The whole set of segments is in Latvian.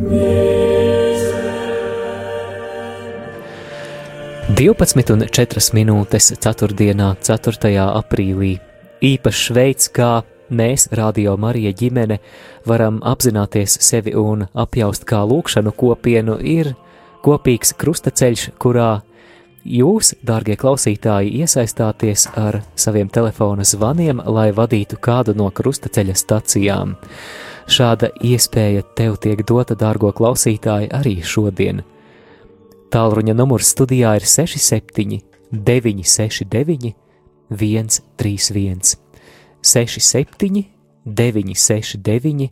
12 un 4 minūtes 4. 4. aprīlī. Īpašs veids, kā mēs, Radio Marija ģimene, varam apzināties sevi un apjaust kā lūkšanu kopienu, ir kopīgs krustaceļš, kurā jūs, dārgie klausītāji, iesaistāties ar saviem telefona zvaniem, lai vadītu kādu no krustaceļa stacijām. Šāda iespēja tev tiek dota, dārgo klausītāji, arī šodien. Tālruņa numurs studijā ir 67, 969, 131, 67, 969,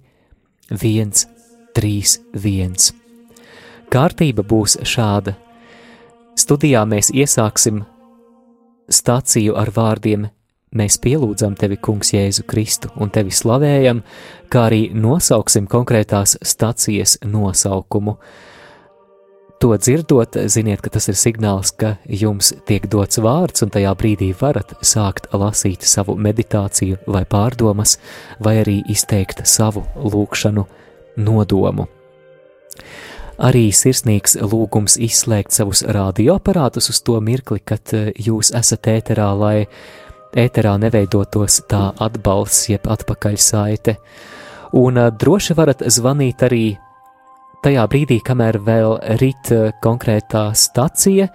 131. Kārtība būs šāda. Studijā mēs iesāksim stāciju ar vārdiem: Mēs pielūdzam tevi, Kungs, Jēzu Kristu, un tevi slavējam, kā arī nosauksim konkrētās stācijas nosaukumu. To dzirdot, ziniet, ka tas ir signāls, ka jums tiek dots vārds, un tajā brīdī varat sākt lasīt savu meditāciju vai pārdomas, vai arī izteikt savu lūkšanu nodomu. Arī sirsnīgs lūgums izslēgt savus radioaparātus uz to mirkli, kad eh, jūs esat ēterā, lai ēterā neveidotos tā atbalsts jeb atpakaļsaite. Un droši varat zvanīt arī tajā brīdī, kamēr vēl rit konkrētā stacija.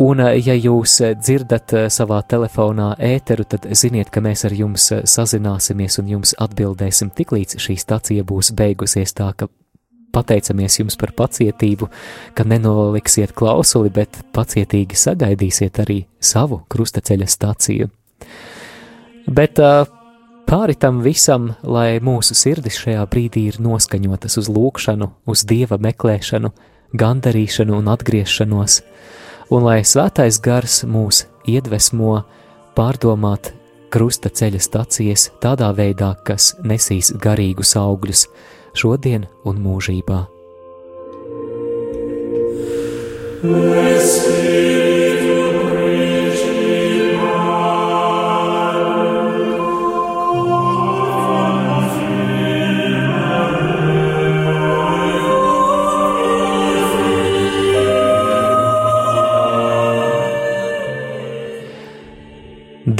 Un, ja jūs dzirdat savā telefonā ēteru, tad ziniet, ka mēs ar jums sazināsimies un jums atbildēsim tiklīdz šī stacija būs beigusies. Tā ka pateicamies jums par pacietību, ka nenoliksiet klausuli, bet pacietīgi sagaidīsiet arī savu krustaceļa staciju. Bet Pāri tam visam, lai mūsu sirdis šajā brīdī ir noskaņotas uz lūkšanu, uz dieva meklēšanu, gandarīšanu un atgriešanos, un lai svētais gars mūs iedvesmo pārdomāt krusta ceļa stacijas tādā veidā, kas nesīs garīgus augļus šodien un mūžībā. Mēs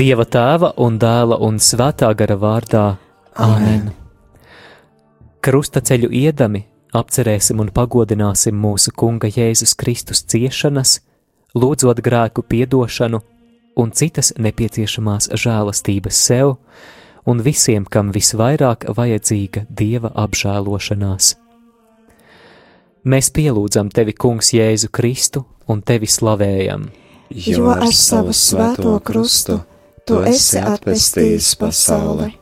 Dieva tēva un dēla un svētā gara vārdā Āmen. Krustaceļu iedami apcerēsim un pagodināsim mūsu Kunga Jēzus Kristus ciešanas, lūdzot grēku piedošanu un citas nepieciešamās žēlastības sev un visiem, kam visvairāk vajadzīga Dieva apžēlošanās. Mēs pielūdzam tevi, Kungs, Jēzu Kristu un tevi slavējam, jo ar savu svēto krustu tu esi atpestījis pasauli.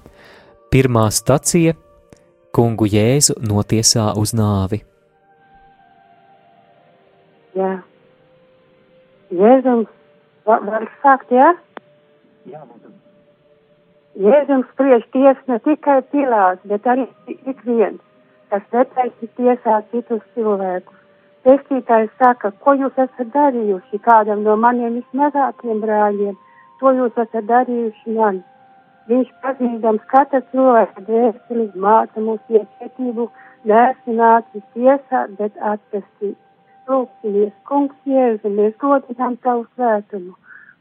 Pirmā stacija - kungu Jēzu notiesā uz nāvi. Jā. Jēzums var, var sākt, jā? Jā, lūdzu. Jēzums spriež tiesu ne tikai Pilāts, bet arī ik viens, kas netaisni tiesā citus cilvēkus. Pestītājs saka, ko jūs esat darījuši kādam no maniem vismazākiem brāļiem, to jūs esat darījuši man. Viņš pazīstams katra cilvēka dvēseli, māca mūsu iecietību, neesināti tiesāt, bet atpestīt. Lūksimies, kungs Jēzu, mēs godinām tavu svētumu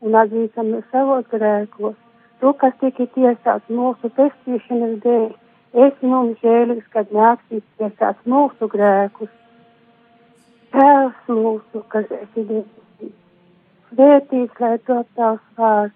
un atzīstam savos grēkos. Tu, kas tika tiesāts mūsu pestīšanas dēļ, esi mums žēlis, kad nāksīs tiesāts mūsu grēkus. Tēvs mūsu, kas esi Dievs Svētīts, lai top tavs vārds,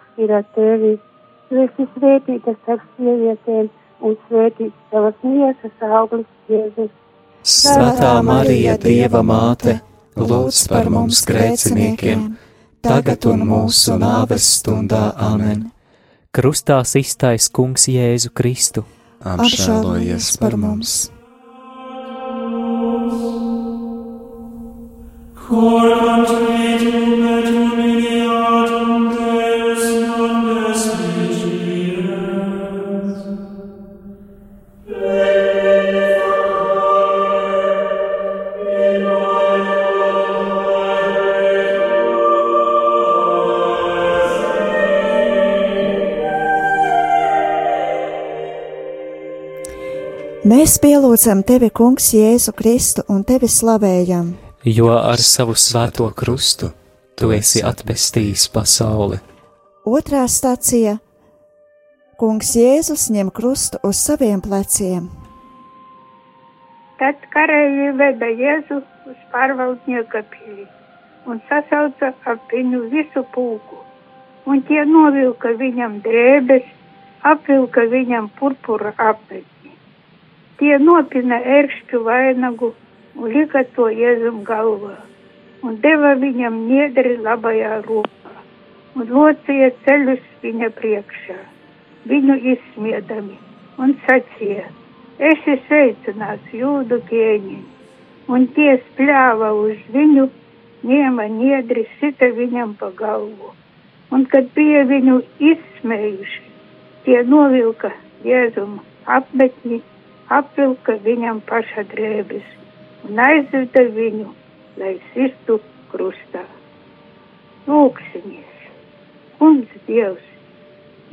ir ar tevi. Tu esi svētīta starp sievietēm un svētīts tavas miesas auglis Jēzus. Svētā Marija, Dieva māte, lūdz par mums grēciniekiem, tagad un mūsu nāves stundā amen. Krustā iztais kungs Jēzu Kristu. Apšālojies par mums! Cor ad me, tu me, tu me, Mēs pielūdzam tevi, Kungs, Jēzu Kristu un tevi slavējam, jo ar savu svēto krustu tu esi atpestījis pasauli. Otrā stācija Kungs Jēzus ņem krustu uz saviem pleciem. Tad karēji veda Jēzu uz pārvaldnieka pili un sasauca ap viņu visu pulku, un tie novilka viņam drēbes, apvilka viņam purpura apmetni. Tie nopina ērkšķu vainagu un lika to Jēzum galvā, un deva viņam niedri labajā rokā, un locīja ceļus viņa priekšā, viņu izsmiedami, un sacīja, esi sveicināts jūdu ķēniņ, un tie spļāva uz viņu, ņēma niedri, sita viņam pa galvu, un kad bija viņu izsmējuši, tie novilka Jēzuma apmetni, apvilka viņam paša drēbes un aizveda viņu, lai sistu krustā. Lūksimies, kungs Dievs,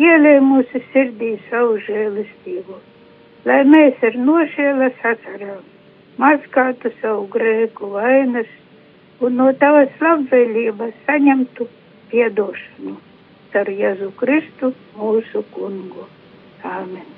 ielēj mūsu sirdī savu žēlistību, lai mēs ar nošēlas asarām mazgātu savu grēku vainas un no tavas labvēlības saņemtu piedošanu ar Jēzu Kristu mūsu kungu. Āmen.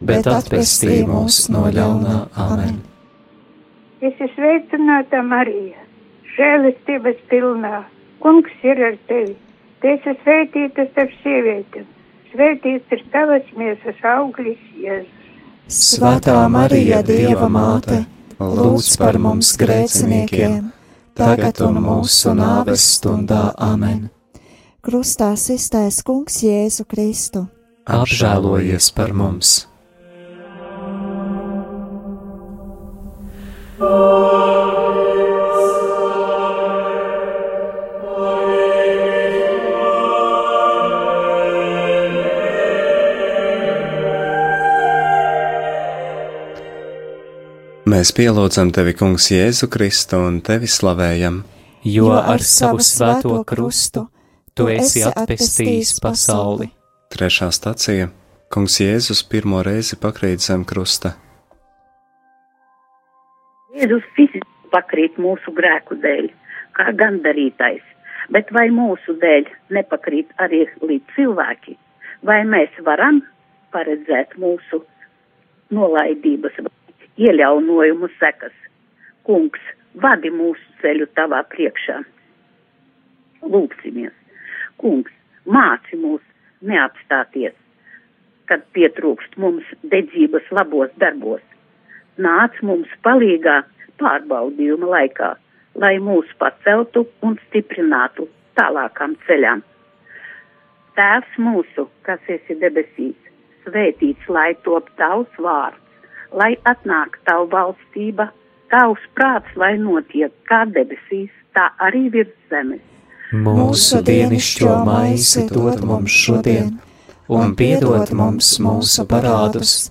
bet atpestī mūs no ļaunā amen. Es esmu sveicināta Marija, žēlistības pilnā. Kungs ir ar tevi. Tu esi svētīta starp sievietēm. Svētīts ir tavas miesas auglis, Jēzus. Svētā Marija, Dieva māte, lūdz par mums grēciniekiem, tagad un mūsu nāves stundā amen. Krustā iztais Kungs Jēzu Kristu. Apžēlojies par mums! Mēs pielūdzam tevi, Kungs, Jēzu Kristu un tevi slavējam, jo ar savu svēto krustu tu esi atpestījis pasauli. Trešā stacija - Kungs Jēzus pirmo reizi pakrīt zem krusta. Jēzus fiziski pakrīt mūsu grēku dēļ, kā gandarītais, bet vai mūsu dēļ nepakrīt arī līdz cilvēki? Vai mēs varam paredzēt mūsu nolaidības iejaunojumu sekas? Kungs, vadi mūsu ceļu tavā priekšā. Lūksimies, kungs, māci mūs neapstāties, kad pietrūkst mums dedzības labos darbos nāc mums palīgā pārbaudījuma laikā, lai mūs paceltu un stiprinātu tālākam ceļam. Tēvs mūsu, kas esi debesīs, svētīts, lai top tavs vārds, lai atnāk tavu valstība, tavs prāts, lai notiek kā debesīs, tā arī virs zemes. Mūsu dienascho maizi dod mums šodien, un piedod mums mūsu parādus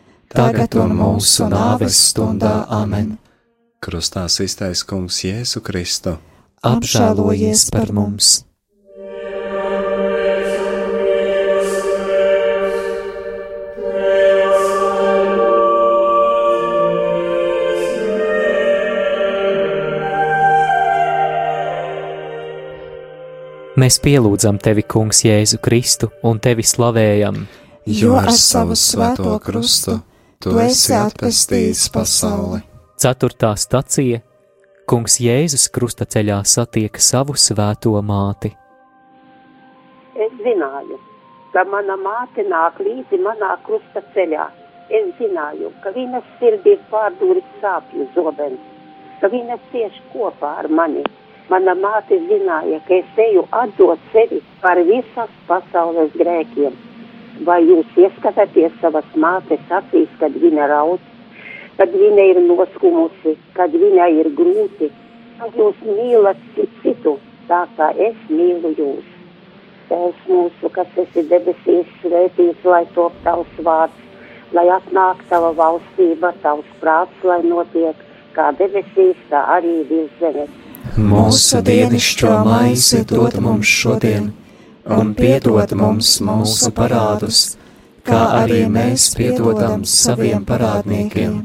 tagad un mūsu nāves stundā amen. Krustā iztaisa kungs Jēzu Kristu. Apžēlojies par mums! Mēs pielūdzam tevi, Kungs, Jēzu Kristu un tevi slavējam, jo ar savu svēto krustu tu esi atpestījis pasauli. Ceturtā stacija Kungs Jēzus krusta ceļā satiek savu svēto māti. Es zināju, ka mana māte nāk līdzi manā krusta ceļā. Es zināju, ka viņas sirdī ir pārdūris sāpju zobens, ka viņas cieš kopā ar mani. Mana māte zināja, ka es eju atdot sevi par visas pasaules grēkiem. Vai jūs ieskatāties savas mātes acīs, kad viņa raud, kad viņa ir noskumusi, kad viņai ir grūti, kad jūs mīlat citu, tā kā es mīlu jūs. Tēvs mūsu, kas esi debesīs, svētīts, lai top tavs vārds, lai atnāk tava valstība, tavs prāts, lai notiek kā debesīs, tā arī virs zemes. Mūsu dienascho maizi dod mums šodien, un piedod mums mūsu parādus, kā arī mēs piedodam saviem parādniekiem,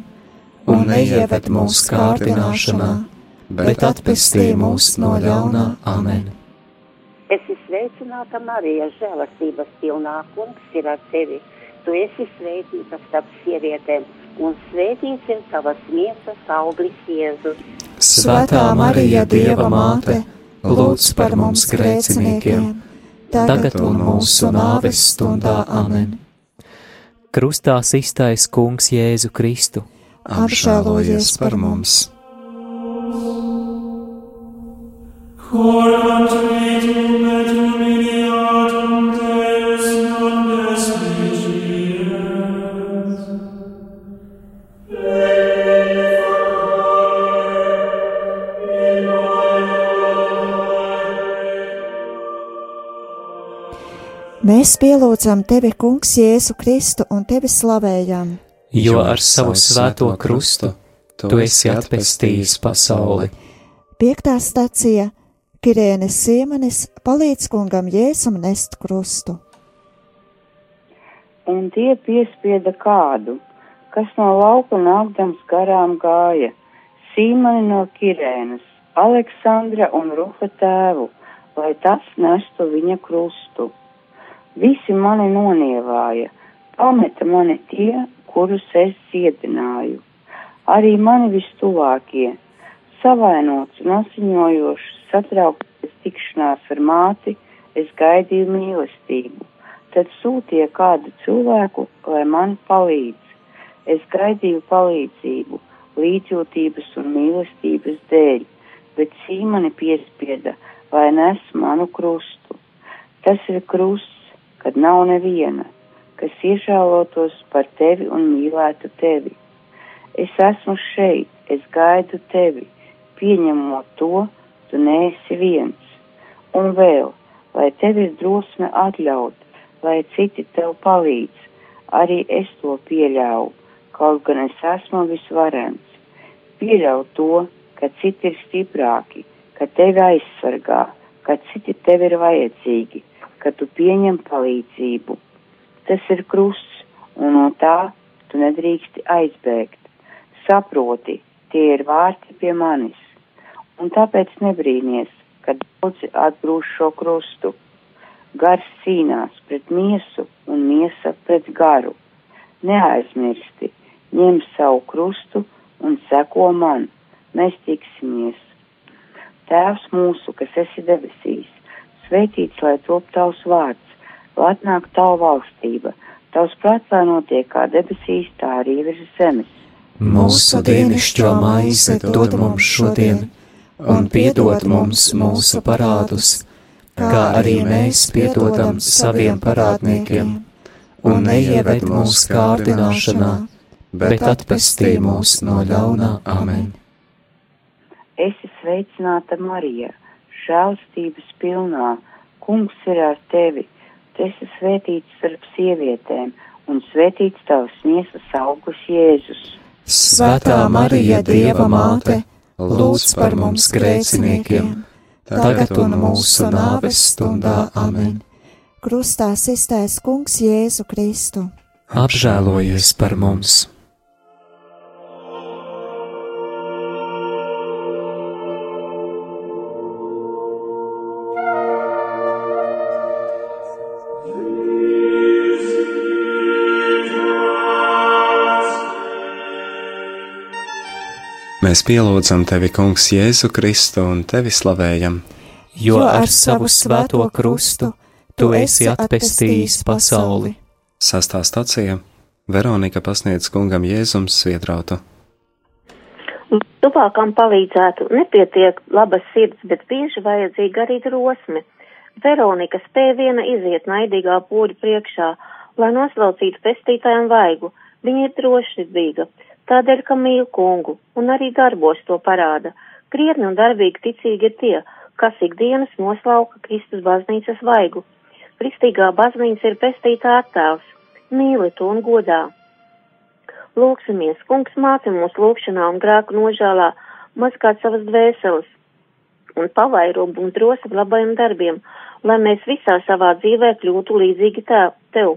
un neieved mūsu kārdināšanā, bet atpestī mūs no ļaunā amen. Es esmu sveicināta Marija, žēlastības pilnā kungs ir ar tevi. Tu esi svētīta starp sievietēm, un svētīts ir tavas miesas auglis Jēzus. Svētā Marija, Dieva māte, lūdz par mums grēciniekiem, tagad un mūsu nāves stundā amen. Krustā iztais Kungs Jēzu Kristu. Apžēlojies par mums! Cor cantum Mēs pielūdzam tevi, Kungs, Jēzu Kristu un tevi slavējam, jo ar savu svēto krustu tu esi atpestījis pasauli. Piektā stacija - Kirēnes siemenis palīdz kungam Jēzum nest krustu. un tie piespieda kādu, kas no lauka nākdams garām gāja, Sīmani no Kirēnas, Aleksandra un Rufa tēvu, lai tas nestu viņa krustu. Visi mani nonievāja, pameta mani tie, kurus es cietināju. Arī mani vistuvākie, savainots un asiņojošs, satraukties tikšanās ar māti, es gaidīju mīlestību. Tad sūtīja kādu cilvēku, lai man palīdz. Es gaidīju palīdzību, līdzjūtības un mīlestības dēļ, bet sīmani piespieda, lai nes manu krustu. Tas ir krusts, kad nav neviena, kas iežālotos par tevi un mīlētu tevi. Es esmu šeit, es gaidu tevi, pieņemot to, tu neesi viens. Un vēl, lai tev ir drosme atļaut, lai citi tev palīdz, arī es to pieļauju, kaut gan es esmu visvarens. Pieļaut to, ka citi ir stiprāki, ka tevi aizsargā, ka citi tev ir vajadzīgi, ka tu pieņem palīdzību. Tas ir krusts, un no tā tu nedrīksti aizbēgt. Saproti, tie ir vārti pie manis, un tāpēc nebrīnies, kad daudzi atbrūš šo krustu. Gars cīnās pret miesu un miesa pret garu. Neaizmirsti, ņem savu krustu un seko man, mēs tiksimies. Tēvs mūsu, kas esi debesīs, svētīts lai top tavs vārds, lai atnāk tava valstība, tavs prāts lai notiek kā debesīs, tā arī virs zemes. Mūsu dienascho maizi dod mums šodien, un piedod mums mūsu parādus, kā arī mēs piedodam saviem parādniekiem, un neieved mūsu kārdināšanā, bet atpestī mūs no ļaunā amen. Esi sveicināta Marija, žēlstības pilnā, kungs ir ar tevi, tu esi svētīts starp sievietēm, un svētīts tavs miesas augurs Jēzus. Svētā Marija, Dieva māte, lūdz par mums grēciniekiem, tagad un mūsu nāves stundā amen. Krustā iztais kungs Jēzu Kristu. Apžēlojies par mums! Mēs pielūdzam tevi, Kungs, Jēzu Kristu un tevi slavējam, jo ar savu svēto krustu tu esi atpestījis pasauli. Sastā stacija Veronika pasniedz kungam Jēzums svietrautu. Tuvākam palīdzētu nepietiek labas sirds, bet bieži vajadzīga arī drosme. Veronika spēja viena iziet naidīgā poļu priekšā, lai noslaucītu pestītājiem vaigu. Viņa ir drošsirdīga, tādēļ, ka mīl kungu, un arī darbos to parāda. Krietni un darbīgi ticīgi ir tie, kas ikdienas noslauka Kristus baznīcas vaigu. Kristīgā baznīca ir pestītā attēls, mīli to un godā. Lūksimies, kungs māci mūs lūkšanā un grēku nožēlā, mazgāt savas dvēseles un pavairobu un drosmi labajiem darbiem, lai mēs visā savā dzīvē kļūtu līdzīgi tev. tev.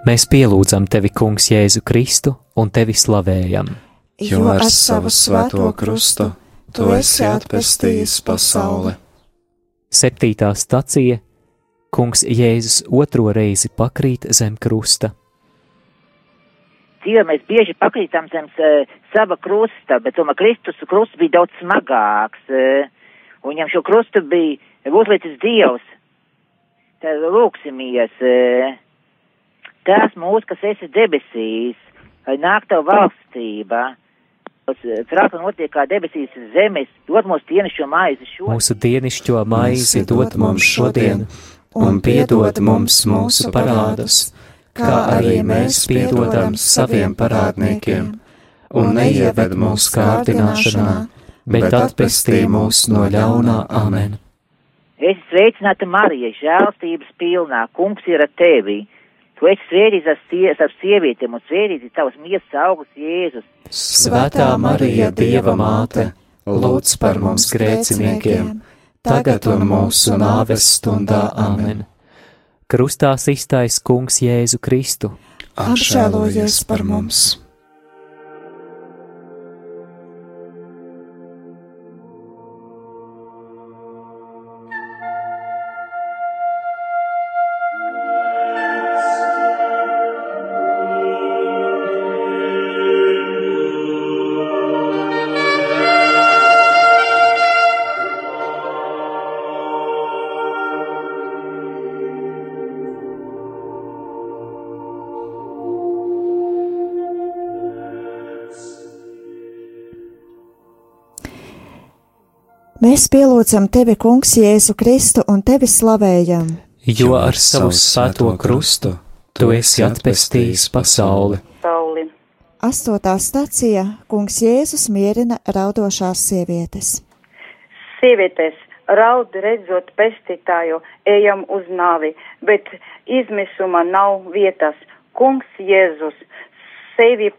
Mēs pielūdzam tevi, Kungs, Jēzu Kristu un tevi slavējam. Jo ar savu svēto krustu tu esi atpestījis pasauli. Septītā stacija Kungs Jēzus otro reizi pakrīt zem krusta. Dzīvē mēs bieži pakrītam zem uh, sava krusta, bet tomēr Kristus krusts bija daudz smagāks, uh, un viņam šo krustu bija uzlicis Dievs. Tad lūksimies. Uh, Tēvs mūsu, kas esi debesīs, lai nāk tev valstība, prāta notiek kā debesīs zemes, dod mums dienišķo maizi šodien. Mūsu dienišķo maizi dod mums šodien, un piedod mums mūsu parādus, kā arī mēs piedodam saviem parādniekiem, un neieved mūsu kārdināšanā, bet atpestī mūs no ļaunā amen. Es sveicināta Marija, žēlstības pilnā, kungs ir ar tevi. Tu esi svētīts ar sievietēm, un svētīts ir tavs miesas augsts Jēzus. Svētā Marija, Dieva māte, lūdz par mums grēciniekiem, tagad un mūsu nāves stundā amen. Krustā iztais kungs Jēzu Kristu. Apžēlojies par mums! Mēs pielūdzam tevi, Kungs, Jēzu Kristu un tevi slavējam. Jo ar savu svēto krustu tu esi atpestījis pasauli. Pauli. Astotā stacija Kungs Jēzus mierina raudošās sievietes. Sievietes, raud redzot pestītāju, ejam uz nāvi, bet izmisuma nav vietas. Kungs Jēzus sevi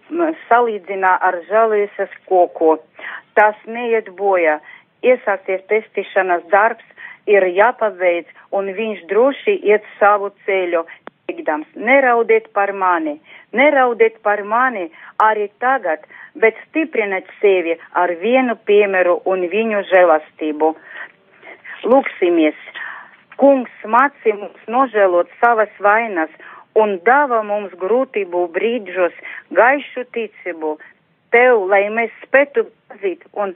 salīdzina ar žēlības koku. Tas neiet bojā iesākties pestīšanas darbs ir jāpabeidz, un viņš droši iet savu ceļu. teikdams, neraudiet par mani, neraudiet par mani arī tagad, bet stipriniet sevi ar vienu piemēru un viņu žēlastību. Lūksimies, kungs māci mums nožēlot savas vainas un dāvā mums grūtību brīdžos gaišu ticību tev, lai mēs spētu pazīt un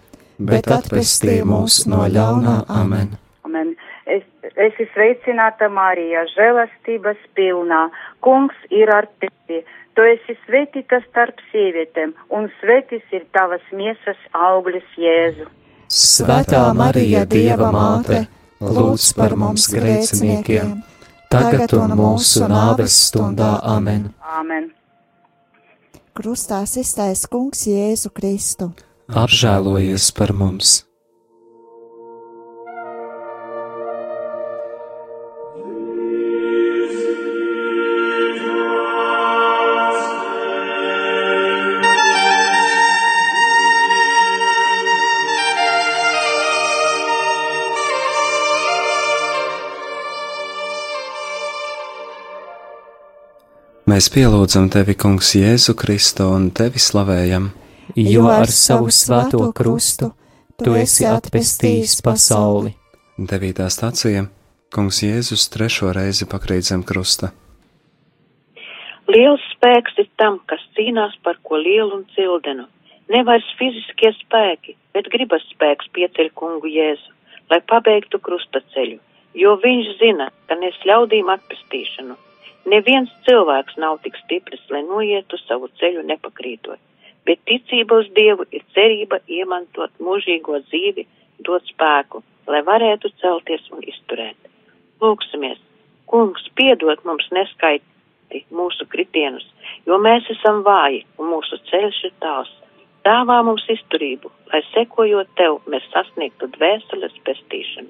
bet atpestī mūs no ļaunā amen. Amen. Es, esi sveicināta Marija, žēlastības pilnā. Kungs ir ar tevi. Tu esi svētīta starp sievietēm, un svētis ir tavas miesas auglis Jēzu. Svētā Marija, Dieva māte, lūdz par mums grēciniekiem, tagad un mūsu nāves stundā amen. Amen. Krustā iztais kungs Jēzu Kristu. Apžēlojies par mums! Mēs pielūdzam tevi, Kungs, Jēzu Kristu un tevi slavējam, jo ar savu svēto krustu tu esi atpestījis pasauli. Devītā stācija Kungs Jēzus trešo reizi pakrīt zem krusta. Liels spēks ir tam, kas cīnās par ko lielu un cildenu. Nevairs fiziskie spēki, bet gribas spēks pieceļ kungu Jēzu, lai pabeigtu krusta ceļu, jo viņš zina, ka nes ļaudīm atpestīšanu. Neviens cilvēks nav tik stiprs, lai noietu savu ceļu nepakrītot, bet ticība uz Dievu ir cerība iemantot mūžīgo dzīvi, dot spēku, lai varētu celties un izturēt. Lūksimies, kungs, piedod mums neskaiti mūsu kritienus, jo mēs esam vāji un mūsu ceļš ir tāls. Dāvā mums izturību, lai sekojot tev, mēs sasniegtu dvēseles pestīšanu.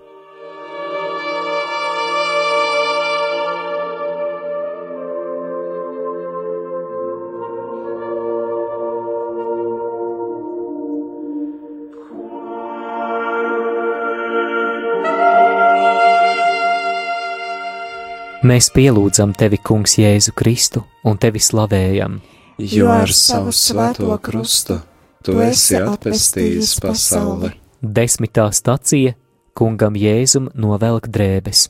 Mēs pielūdzam tevi, Kungs, Jēzu Kristu un tevi slavējam. Jo ar savu svēto krustu tu esi atpestījis pasauli. Desmitā stacija Kungam Jēzum novelk drēbes.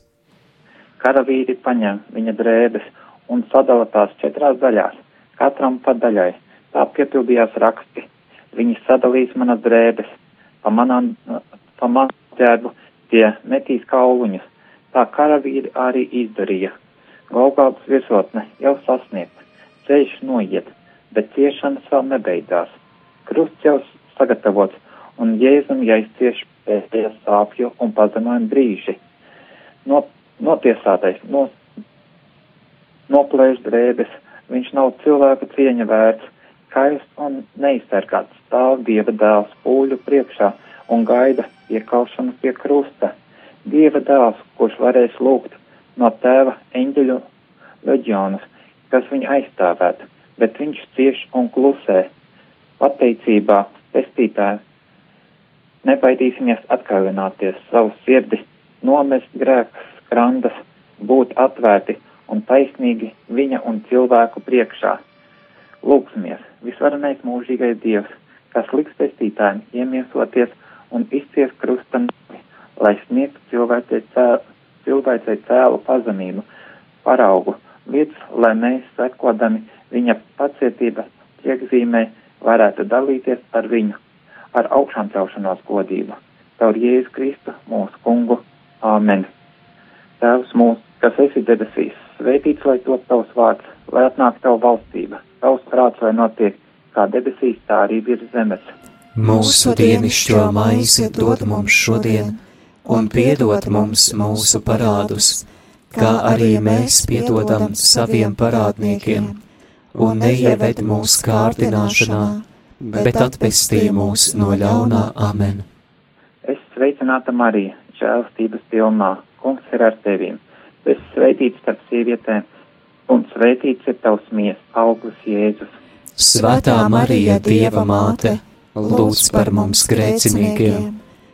Karavīri paņem viņa drēbes un sadala tās četrās daļās, katram pa daļai. Tā piepildījās raksti. Viņi sadalīs manas drēbes, pa manām, pa manu ģērbu tie metīs kauluņus Tā karavīri arī izdarīja. Golgātas virsotne jau sasniegta, ceļš noiet, bet ciešanas vēl nebeidzās. Krusts jau sagatavots, un Jēzum jāizcieš pēdējā sāpju un pazemojuma brīži. No, notiesātais, no, noplēš drēbes, viņš nav cilvēka cieņa vērts, kairs un neizsargāts, stāv Dieva dēls pūļu priekšā un gaida iekaušanu pie krusta. Dieva dēls, kurš varēs lūgt no tēva eņģeļu leģionus, kas viņu aizstāvētu, bet viņš cieš un klusē. Pateicībā pestītāja Nebaidīsimies atkailināties savu sirdi, nomest grēkus, skrandas, būt atvērti un taisnīgi viņa un cilvēku priekšā. Lūksimies, visvarenais mūžīgais Dievs, kas liks pestītājiem iemiesoties un izcies krustam, lai sniegtu cilvēcei cēlu, cēlu pazemību, paraugu, līdz, lai mēs sekodami viņa pacietība iekzīmē varētu dalīties ar viņu, ar augšām celšanos godību. Caur Jēzu Kristu, mūsu kungu. Āmen. Tēvs mūsu, kas esi debesīs, svētīts lai top tavs vārds, lai atnāk tavu valstība, tavs prāts, lai notiek kā debesīs, tā arī virs zemes. Mūsu dienascho maizi dod mums šodien, un piedod mums mūsu parādus, kā arī mēs piedodam saviem parādniekiem, un neieved mūsu kārdināšanā, bet atpestī mūs no ļaunā amen. Es sveicināta Marija, žēlstības pilnā, kungs ir ar tevīm. Tu esi svētīts starp sievietēm, un svētīts ir tavs mies, auglis Jēzus. Svētā Marija, Dieva māte, lūdz par mums grēciniekiem,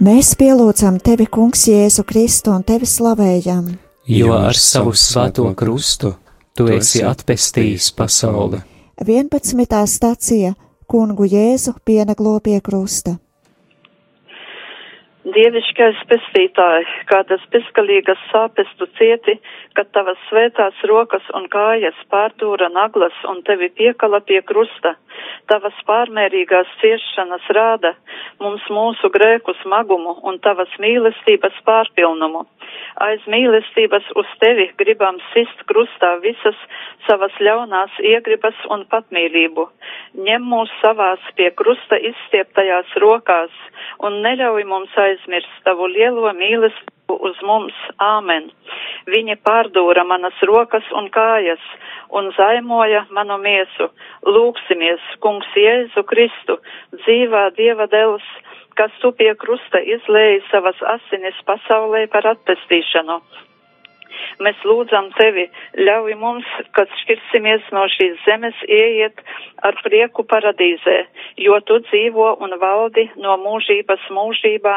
Mēs pielūdzam tevi, Kungs, Jēzu Kristu un tevi slavējam. Jo ar savu svēto krustu tu esi atpestījis pasauli. 11. stācija Kungu Jēzu pienaglo pie krusta. Dieviškais pestītāji, kādas bezgalīgas sāpes tu cieti, kad tavas svētās rokas un kājas pārdūra naglas un tevi piekala pie krusta. Tavas pārmērīgās ciešanas rāda mums mūsu grēku smagumu un tavas mīlestības pārpilnumu. Aiz mīlestības uz tevi gribam sist krustā visas savas ļaunās iegribas un patmīlību. Ņem mūs savās pie krusta izstieptajās rokās un neļauj mums aizmirst tavu lielo mīlestību uz mums. Āmen. Viņa pārdūra manas rokas un kājas un zaimoja manu miesu. Lūksimies, kungs Jēzu Kristu, dzīvā Dieva dēls, kas tu pie krusta izlēji savas asinis pasaulē par atpestīšanu. Mēs lūdzam tevi, ļauj mums, kad šķirsimies no šīs zemes, ieiet ar prieku paradīzē, jo tu dzīvo un valdi no mūžības mūžībā.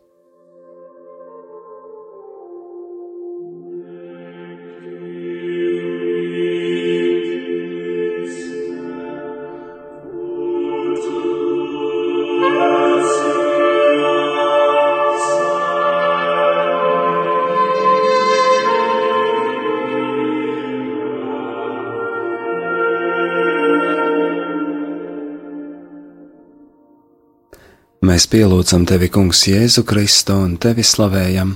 Mēs pielūdzam tevi, Kungs, Jēzu Kristu un tevi slavējam,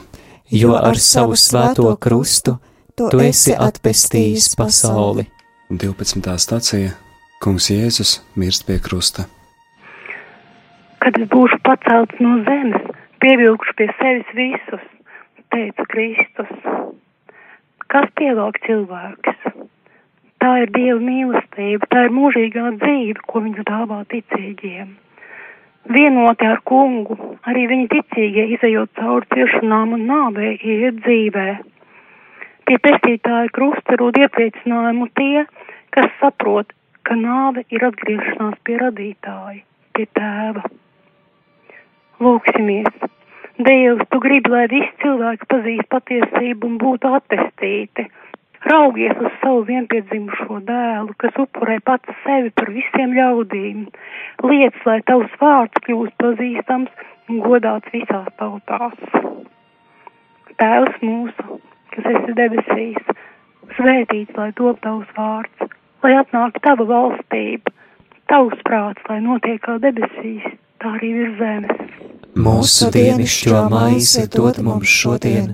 jo ar savu svēto krustu tu esi atpestījis pasauli. 12. stācija Kungs Jēzus mirst pie krusta. Kad es būšu pacelts no zemes, pievilkšu pie sevis visus, teica Kristus. Kas pievelk cilvēks? Tā ir Dieva mīlestība, tā ir mūžīgā dzīve, ko viņš dāvā ticīgiem vienoti ar kungu, arī viņi ticīgie izējot cauri ciešanām un nāvē iet dzīvē. Pie pestītāja krusta rūd iepriecinājumu tie, kas saprot, ka nāve ir atgriešanās pie radītāja, pie tēva. Lūksimies! Dievs, tu gribi, lai visi cilvēki pazīst patiesību un būtu attestīti. Raugies uz savu vienpiedzimušo dēlu, kas upurē pats sevi par visiem ļaudīm. Liec, lai tavs vārds kļūst pazīstams un godāts visās tautās. Tēvs mūsu, kas esi debesīs, svētīts, lai top tavs vārds, lai atnāk tava valstība, tavs prāts, lai notiek kā debesīs, tā arī virs zemes. Mūsu dienascho maizi dod mums šodien,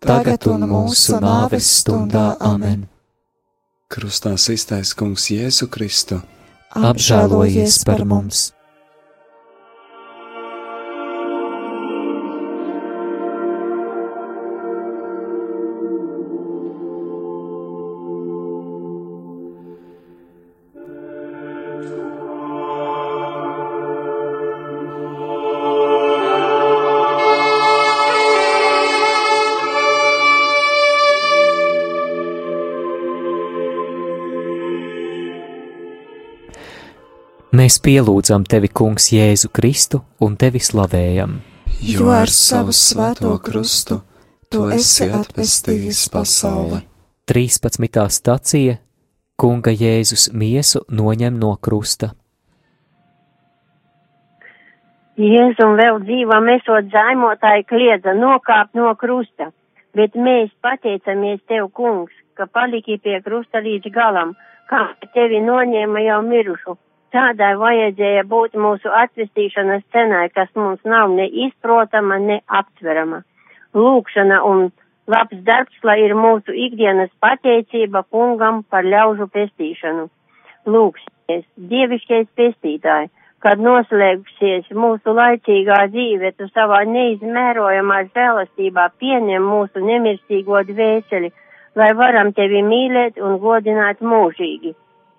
tagad un mūsu nāves stundā amen. Krustā iztaisa kungs Jēzu Kristu. Apžēlojies par mums! Mēs pielūdzam tevi, Kungs, Jēzu Kristu un tevi slavējam. Jo ar savu svēto krustu tu esi atpestījis pasauli. 13. stacija Kunga Jēzus miesu noņem no krusta. Jēzum vēl dzīvam esot zaimotāji kliedza nokāpt no krusta, bet mēs pateicamies tev, kungs, ka paliki pie krusta līdz galam, kā tevi noņēma jau mirušu. Tādai vajadzēja būt mūsu atvestīšanas cenai, kas mums nav ne izprotama, ne aptverama. Lūkšana un labs darbs, lai ir mūsu ikdienas pateicība kungam par ļaužu pestīšanu. Lūksies, dievišķais pestītāji, kad noslēgsies mūsu laicīgā dzīve, tu savā neizmērojamā žēlastībā pieņem mūsu nemirstīgo dvēseli, lai varam tevi mīlēt un godināt mūžīgi.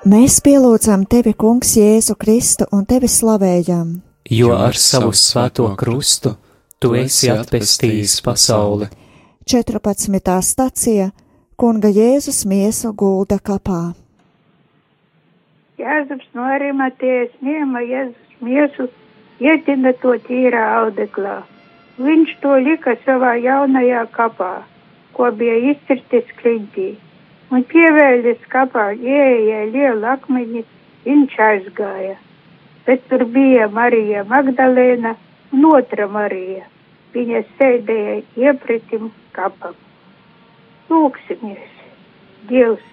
Mēs pielūdzam tevi, Kungs, Jēzu Kristu un tevi slavējam. Jo ar savu svēto krustu tu esi atpestījis pasauli. 14. stacija Kunga Jēzus miesu gulda kapā. Jēzus no Arimatējas ņēma Jēzus miesu, ietina to tīrā audeklā. Viņš to lika savā jaunajā kapā, ko bija izcirtis kliņķī un pievēļas kapā ieeja lielu akmeņi, viņš aizgāja. Bet tur bija Marija Magdalēna un otra Marija. Viņa sēdēja iepritim kapam. Lūksimies, Dievs,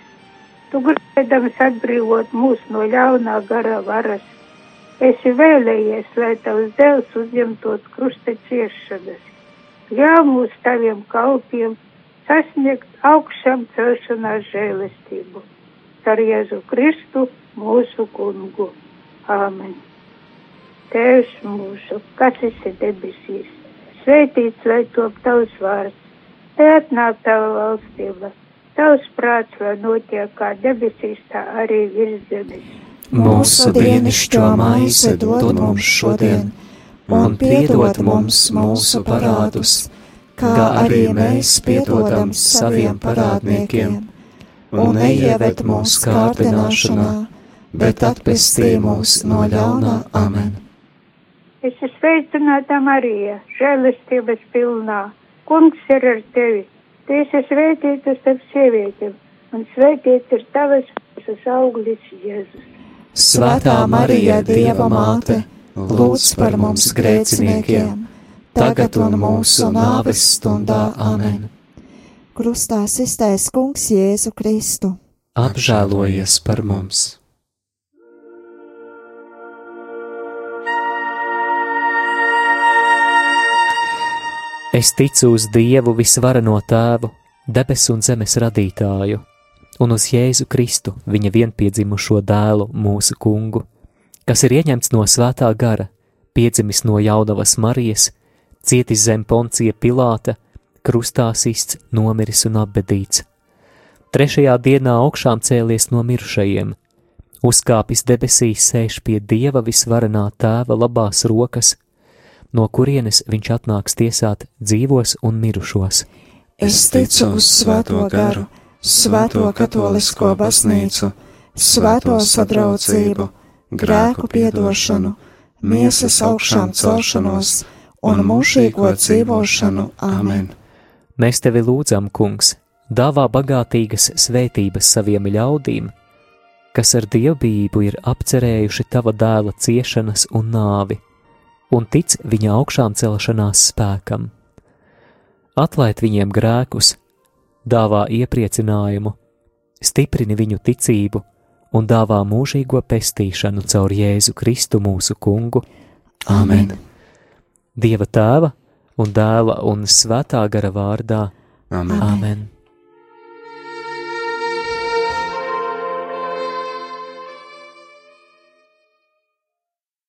tu gribēdams atbrīvot mūs no ļaunā gara varas. Esi vēlējies, lai tavs dēls uzņemtot krusta ciešanas. Ļauj mūs taviem kalpiem sasniegt augšām celšanās žēlastību. caur Jēzu Kristu, mūsu kungu. Āmen. Tēvs mūsu, kas esi debesīs, svētīts lai top tavs vārds, te atnāk tava valstība, tavs prāts, lai notiek kā debesīs, tā arī virs zemes. Mūsu dienascho maizi dod mums šodien, un piedod mums mūsu parādus, kā arī mēs piedodam saviem parādniekiem, un neieved mūsu kārdināšanā, bet atpestī mūs no ļaunā amen. Es esmu sveicināta Marija, žēlestības pilnā. Kungs ir ar tevi. Tu esi svētīta starp sievietēm, un svētīts ir tavas mūsu auglis Jēzus. Svētā Marija, Dieva māte, lūdz par mums grēciniekiem, tagad un mūsu nāves stundā amen. Krustā iztais Kungs Jēzu Kristu. Apžēlojies par mums! Es ticu uz Dievu visvarano tēvu, debesu un zemes radītāju, un uz Jēzu Kristu, viņa vienpiedzimušo dēlu, mūsu kungu, kas ir ieņemts no svētā gara, piedzimis no jaunavas Marijas, cietis zem poncija Pilāta, krustā sists, nomiris un apbedīts. Trešajā dienā augšām cēlies no mirušajiem, uzkāpis debesīs, sēž pie Dieva visvarenā tēva labās rokas, no kurienes viņš atnāks tiesāt dzīvos un mirušos. Es ticu uz svēto garu, svēto katolisko baznīcu, svēto sadraudzību, grēku piedošanu, miesas augšām celšanos un mūžīgo dzīvošanu. Amen! Mēs tevi lūdzam, Kungs, dāvā bagātīgas svētības saviem ļaudīm, kas ar dievbijību ir apcerējuši tava dēla ciešanas un nāvi un tic viņa augšām celšanās spēkam. Atlaid viņiem grēkus, dāvā iepriecinājumu, stiprini viņu ticību un dāvā mūžīgo pestīšanu caur Jēzu Kristu mūsu kungu. Amen! Dieva tēva un dēla un svētā gara vārdā. Amen! Amen.